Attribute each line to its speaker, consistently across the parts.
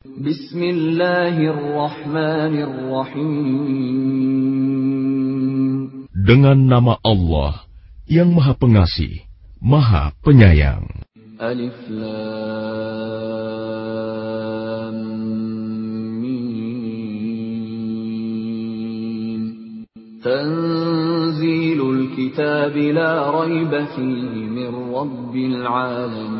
Speaker 1: Bismillahirrahmanirrahim. Dengan nama Allah yang Maha Pengasih, Maha Penyayang. Alif Lam Mim. Tanzilul kitab la rayba fihi min rabbil alamin.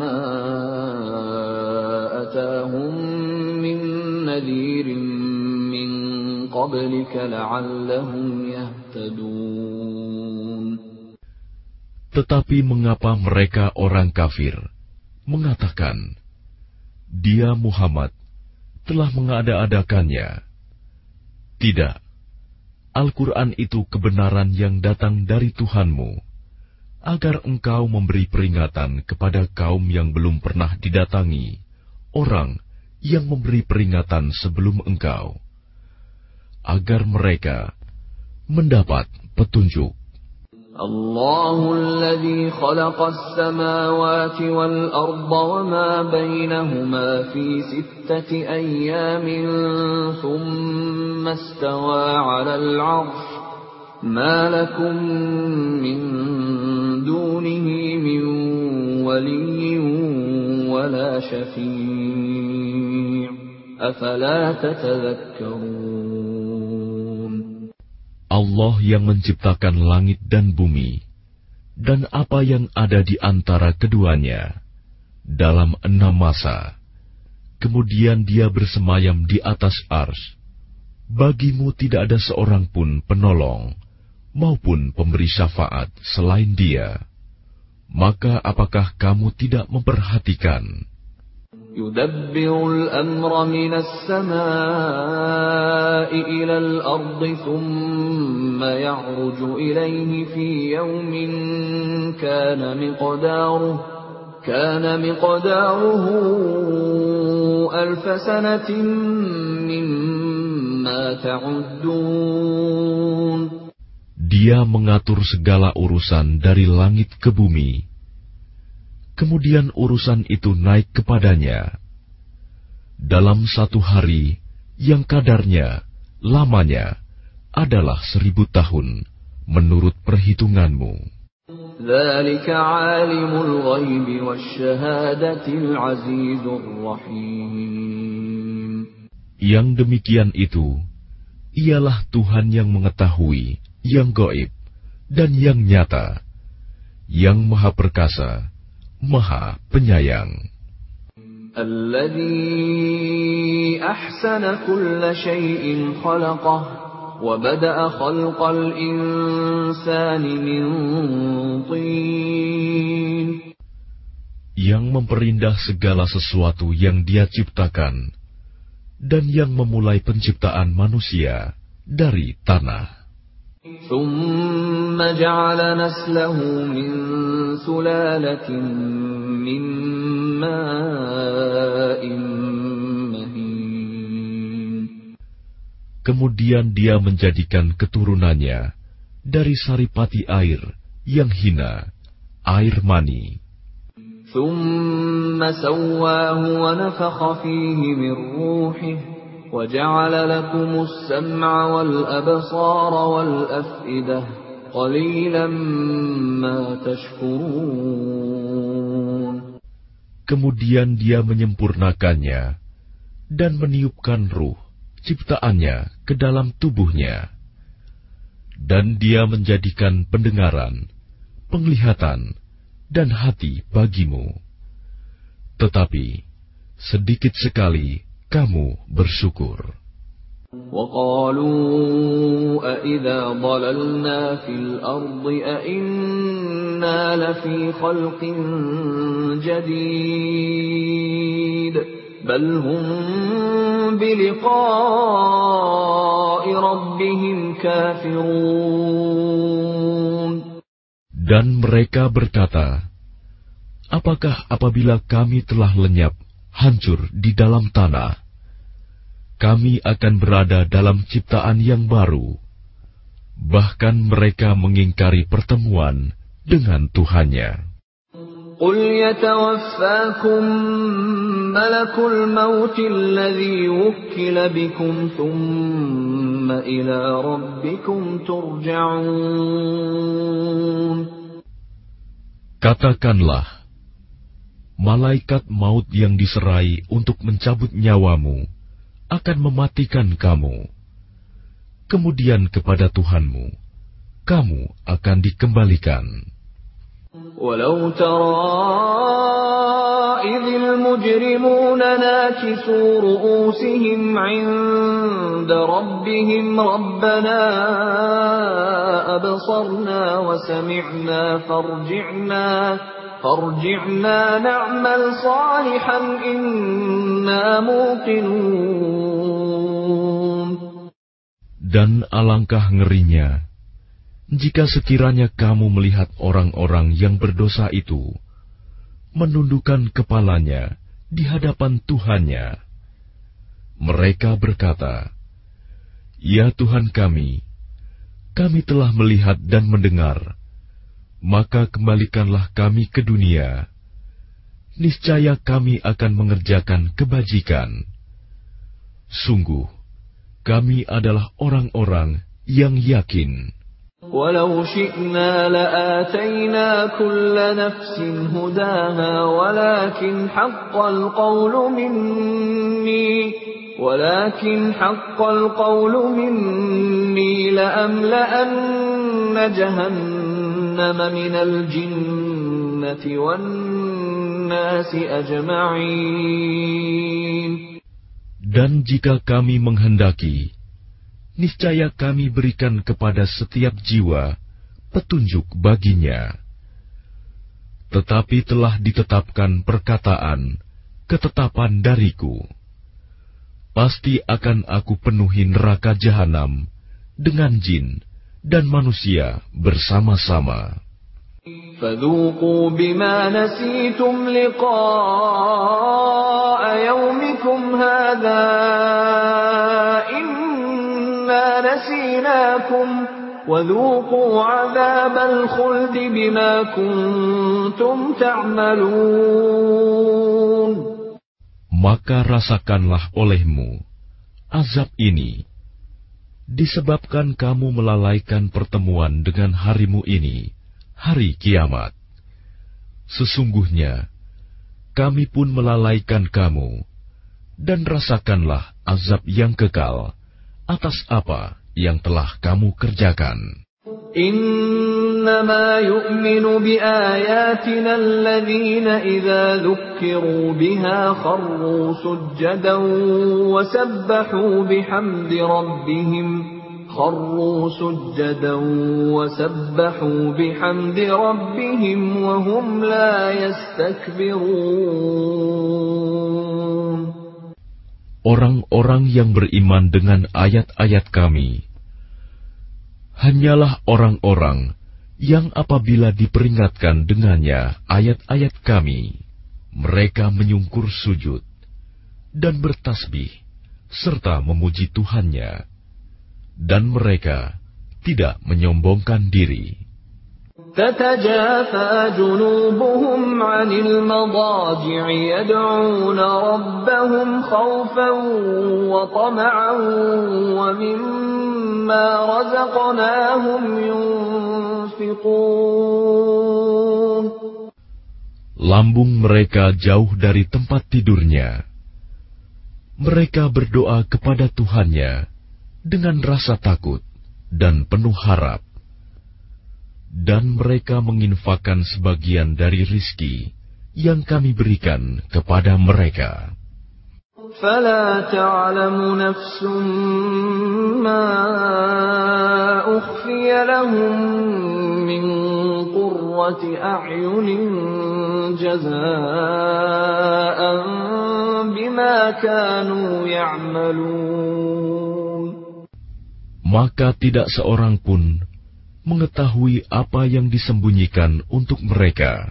Speaker 1: ما أتاهم من نذير من قبلك لعلهم يهتدون Tetapi mengapa mereka orang kafir mengatakan, Dia Muhammad telah mengada-adakannya? Tidak, Al-Quran itu kebenaran yang datang dari Tuhanmu, agar engkau memberi peringatan kepada kaum yang belum pernah didatangi, orang yang memberi peringatan sebelum engkau, agar mereka mendapat petunjuk. الله الذي خلق السماوات والأرض وما بينهما في ستة أيام ثم استوى على العرش ما لكم من دونه من ولي ولا شفيع أفلا تتذكرون Allah yang menciptakan langit dan bumi, dan apa yang ada di antara keduanya, dalam enam masa. Kemudian dia bersemayam di atas ars. Bagimu tidak ada seorang pun penolong, maupun pemberi syafaat selain dia. Maka apakah kamu tidak memperhatikan? يدبر الأمر من السماء إلى الأرض ثم يعرج إليه في يوم كان مقداره كان مقداره ألف سنة مما تعدون Dia mengatur segala urusan dari langit ke bumi kemudian urusan itu naik kepadanya. Dalam satu hari yang kadarnya, lamanya, adalah seribu tahun menurut perhitunganmu. Yang demikian itu, ialah Tuhan yang mengetahui, yang goib, dan yang nyata, yang maha perkasa, Maha Penyayang. Yang memperindah segala sesuatu yang dia ciptakan dan yang memulai penciptaan manusia dari tanah. ثم جعل نسله من سلالة من ماء Kemudian dia menjadikan keturunannya dari saripati air yang hina, air mani. ثم سواه ونفخ فيه من روحه وجعل لكم السمع والأبصار والأفئدة قليلا ما تشكرون Kemudian dia menyempurnakannya dan meniupkan ruh ciptaannya ke dalam tubuhnya. Dan dia menjadikan pendengaran, penglihatan, dan hati bagimu. Tetapi sedikit sekali kamu bersyukur. بل هم بلقاء ربهم كافرون
Speaker 2: Dan mereka berkata, Apakah apabila kami telah lenyap, hancur di dalam tanah, kami akan berada dalam ciptaan yang baru? Bahkan mereka mengingkari pertemuan dengan Tuhannya.
Speaker 1: قل يتوفاكم ملك الموت الذي وكل بكم ثم إلى ربكم ترجعون
Speaker 2: Katakanlah, malaikat maut yang diserai untuk mencabut nyawamu akan mematikan kamu. Kemudian kepada Tuhanmu, kamu akan dikembalikan.
Speaker 1: Walau tara idhil mujrimuna nakisu ru'usihim inda rabbihim rabbana abasarna wa sami'na farji'na فارجعنا نعمل صالحا إنا موقنون
Speaker 2: Dan alangkah ngerinya jika sekiranya kamu melihat orang-orang yang berdosa itu menundukkan kepalanya di hadapan Tuhannya, mereka berkata, "Ya Tuhan kami, kami telah melihat dan mendengar, maka kembalikanlah kami ke dunia. Niscaya kami akan mengerjakan kebajikan. Sungguh, kami adalah orang-orang yang yakin."
Speaker 1: ولو شئنا لآتينا كل نفس هداها ولكن حق القول مني ولكن حق القول مني لأملأن جهنم من الجنة والناس أجمعين
Speaker 2: Dan jika kami menghendaki, niscaya kami berikan kepada setiap jiwa petunjuk baginya. Tetapi telah ditetapkan perkataan, ketetapan dariku. Pasti akan aku penuhi neraka jahanam dengan jin dan manusia bersama-sama.
Speaker 1: فذوقوا بما نسيتم لقاء يومكم هذا إنا نسيناكم وذوقوا عذاب الخلد بما كنتم تعملون
Speaker 2: Maka rasakanlah olehmu azab ini disebabkan kamu melalaikan pertemuan dengan harimu ini, hari kiamat. Sesungguhnya, kami pun melalaikan kamu, dan rasakanlah azab yang kekal atas apa yang telah kamu kerjakan.
Speaker 1: إنما يؤمن بآياتنا الذين إذا ذكروا بها خروا سجدا وسبحوا بحمد ربهم خروا سجدا وسبحوا بحمد ربهم وهم لا يستكبرون
Speaker 2: Orang-orang yang beriman dengan ayat-ayat kami hanyalah orang-orang yang apabila diperingatkan dengannya ayat-ayat kami, mereka menyungkur sujud dan bertasbih serta memuji Tuhannya, dan mereka tidak menyombongkan diri.
Speaker 1: تتجافى جنوبهم عن المضاجع يدعون ربهم خوفا وطمعا ومما رزقناهم ينفقون
Speaker 2: Lambung mereka jauh dari tempat tidurnya. Mereka berdoa kepada Tuhannya dengan rasa takut dan penuh harap. Dan mereka menginfakkan sebagian dari rizki yang kami berikan kepada mereka.
Speaker 1: فلا تعلم نفس ما أخفي لهم من قرة أعين جزاء بما بما كانوا يعملون
Speaker 2: maka tidak seorang pun mengetahui apa yang disembunyikan untuk mereka,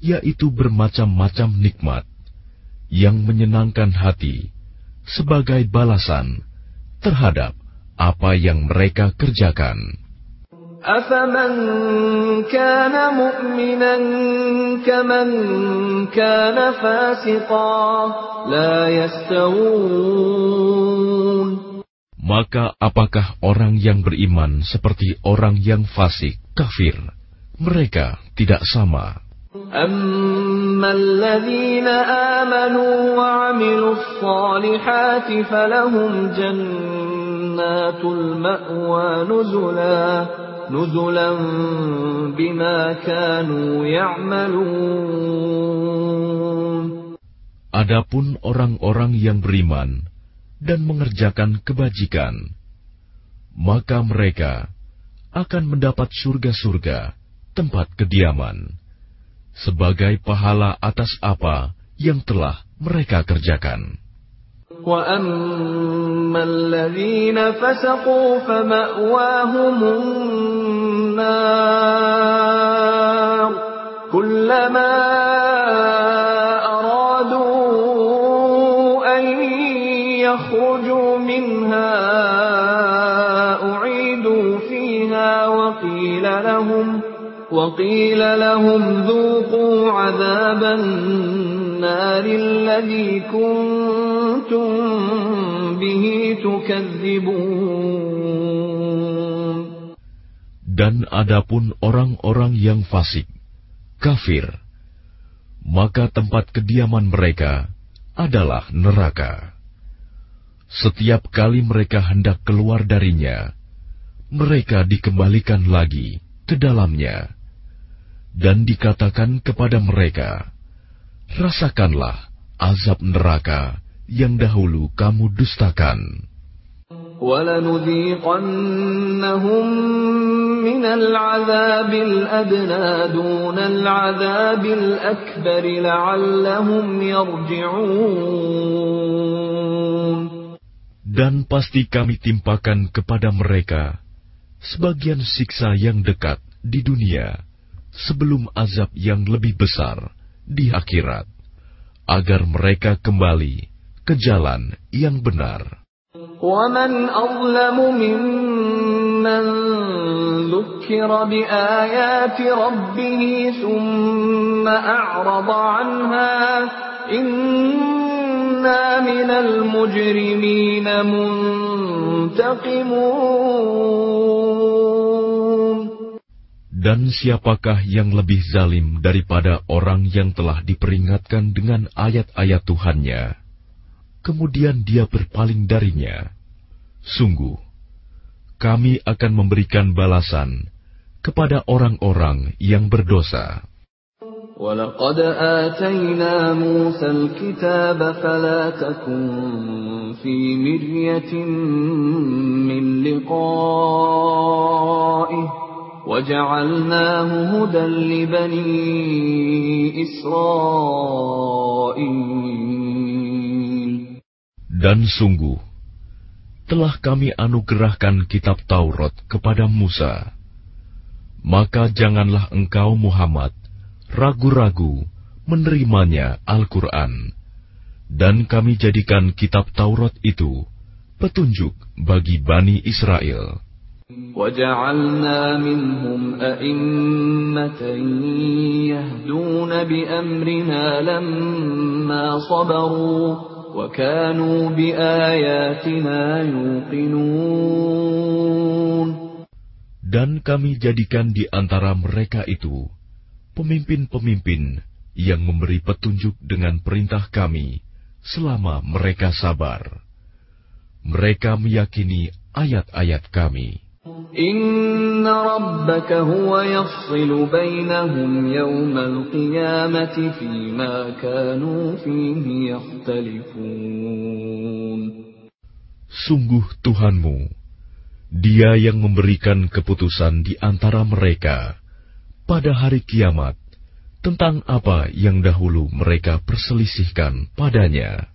Speaker 2: yaitu bermacam-macam nikmat yang menyenangkan hati sebagai balasan terhadap apa yang mereka kerjakan.
Speaker 1: أفمن كان مؤمنا كمن كان فاسقا لا يستوون
Speaker 2: Maka apakah orang yang beriman seperti orang yang fasik, kafir? Mereka tidak sama.
Speaker 1: أما الذين آمنوا وعملوا الصالحات فلهم جنات المأوى نزلا نزلا بما كانوا يعملون
Speaker 2: Adapun orang-orang yang beriman dan mengerjakan kebajikan, maka mereka akan mendapat surga-surga tempat kediaman sebagai pahala atas apa yang telah mereka kerjakan.
Speaker 1: وأما الذين فسقوا فمأواهم النار كلما أرادوا أن يخرجوا منها أعيدوا فيها وقيل لهم وقيل لهم ذوقوا عذاب النار الذي كنتم به تكذبون
Speaker 2: Dan adapun orang-orang yang fasik, kafir, maka tempat kediaman mereka adalah neraka. Setiap kali mereka hendak keluar darinya, mereka dikembalikan lagi ke dalamnya, dan dikatakan kepada mereka, "Rasakanlah azab neraka yang dahulu kamu dustakan." Dan pasti kami timpakan kepada mereka sebagian siksa yang dekat di dunia, sebelum azab yang lebih besar di akhirat, agar mereka kembali ke jalan yang benar.
Speaker 1: ومن أظلم ممن ذكر بآيات ربه ثم أعرض عنها إنا من المجرمين منتقمون
Speaker 2: Dan siapakah yang lebih zalim daripada orang yang telah diperingatkan dengan ayat-ayat Tuhannya, kemudian dia berpaling darinya? Sungguh, kami akan memberikan balasan kepada orang-orang yang berdosa.
Speaker 1: ولقد آتينا موسى الكتاب فلا تكن في مرية من لقائه وجعلناه هدى لبني إسرائيل
Speaker 2: Dan sungguh, telah kami anugerahkan kitab Taurat kepada Musa. Maka janganlah engkau Muhammad ragu-ragu menerimanya Al-Quran. Dan kami jadikan kitab Taurat itu petunjuk bagi Bani Israel.
Speaker 1: وجعلنا منهم أئمة يهدون بأمرنا لما صبروا وكانوا بآياتنا يوقنون
Speaker 2: Dan kami jadikan di antara mereka itu pemimpin-pemimpin yang memberi petunjuk dengan perintah kami selama mereka sabar. Mereka meyakini ayat-ayat kami. Sungguh Tuhanmu, dia yang memberikan keputusan di antara mereka pada hari kiamat tentang apa yang dahulu mereka perselisihkan padanya.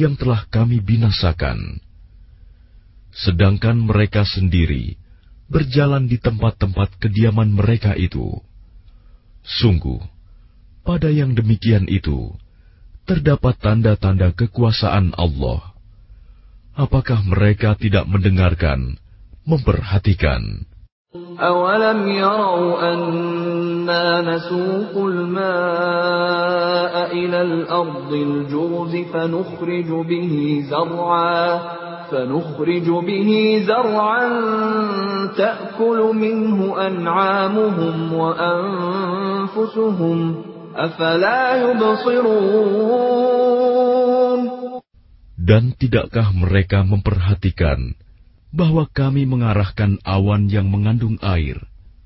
Speaker 2: yang telah kami binasakan. Sedangkan mereka sendiri berjalan di tempat-tempat kediaman mereka itu. Sungguh, pada yang demikian itu, terdapat tanda-tanda kekuasaan Allah. Apakah mereka tidak mendengarkan, memperhatikan?
Speaker 1: أولم يروا أنا نسوق الماء إلى الأرض الجرز فنخرج به زرعا فنخرج به زرعا تأكل منه أنعامهم وأنفسهم أفلا يبصرون
Speaker 2: Dan tidakkah mereka memperhatikan bahwa kami mengarahkan awan yang mengandung air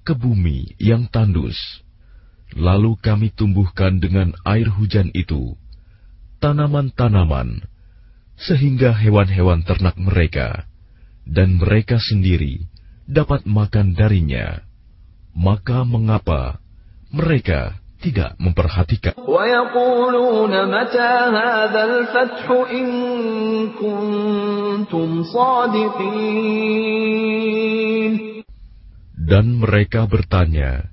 Speaker 2: ke bumi yang tandus. Lalu kami tumbuhkan dengan air hujan itu tanaman-tanaman, sehingga hewan-hewan ternak mereka dan mereka sendiri dapat makan darinya. Maka mengapa mereka tidak memperhatikan. Dan mereka bertanya,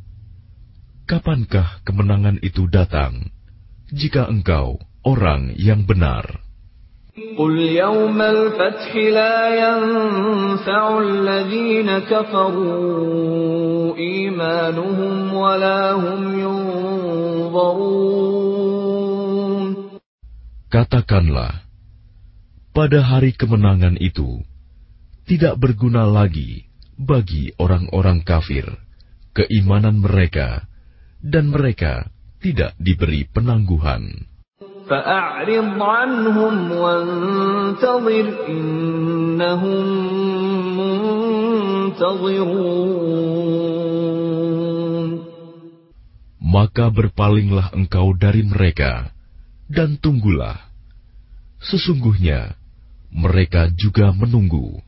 Speaker 2: Kapankah kemenangan itu datang? Jika engkau orang yang benar.
Speaker 1: قل يوم الفتح لا ينفع الذين كفروا إيمانهم ولا هم ينظرون
Speaker 2: Katakanlah, pada hari kemenangan itu, tidak berguna lagi bagi orang-orang kafir keimanan mereka, dan mereka tidak diberi penangguhan.
Speaker 1: فأعرض عنهم وانتظر إنهم منتظرون
Speaker 2: Maka berpalinglah engkau dari mereka, dan tunggulah. Sesungguhnya mereka juga menunggu.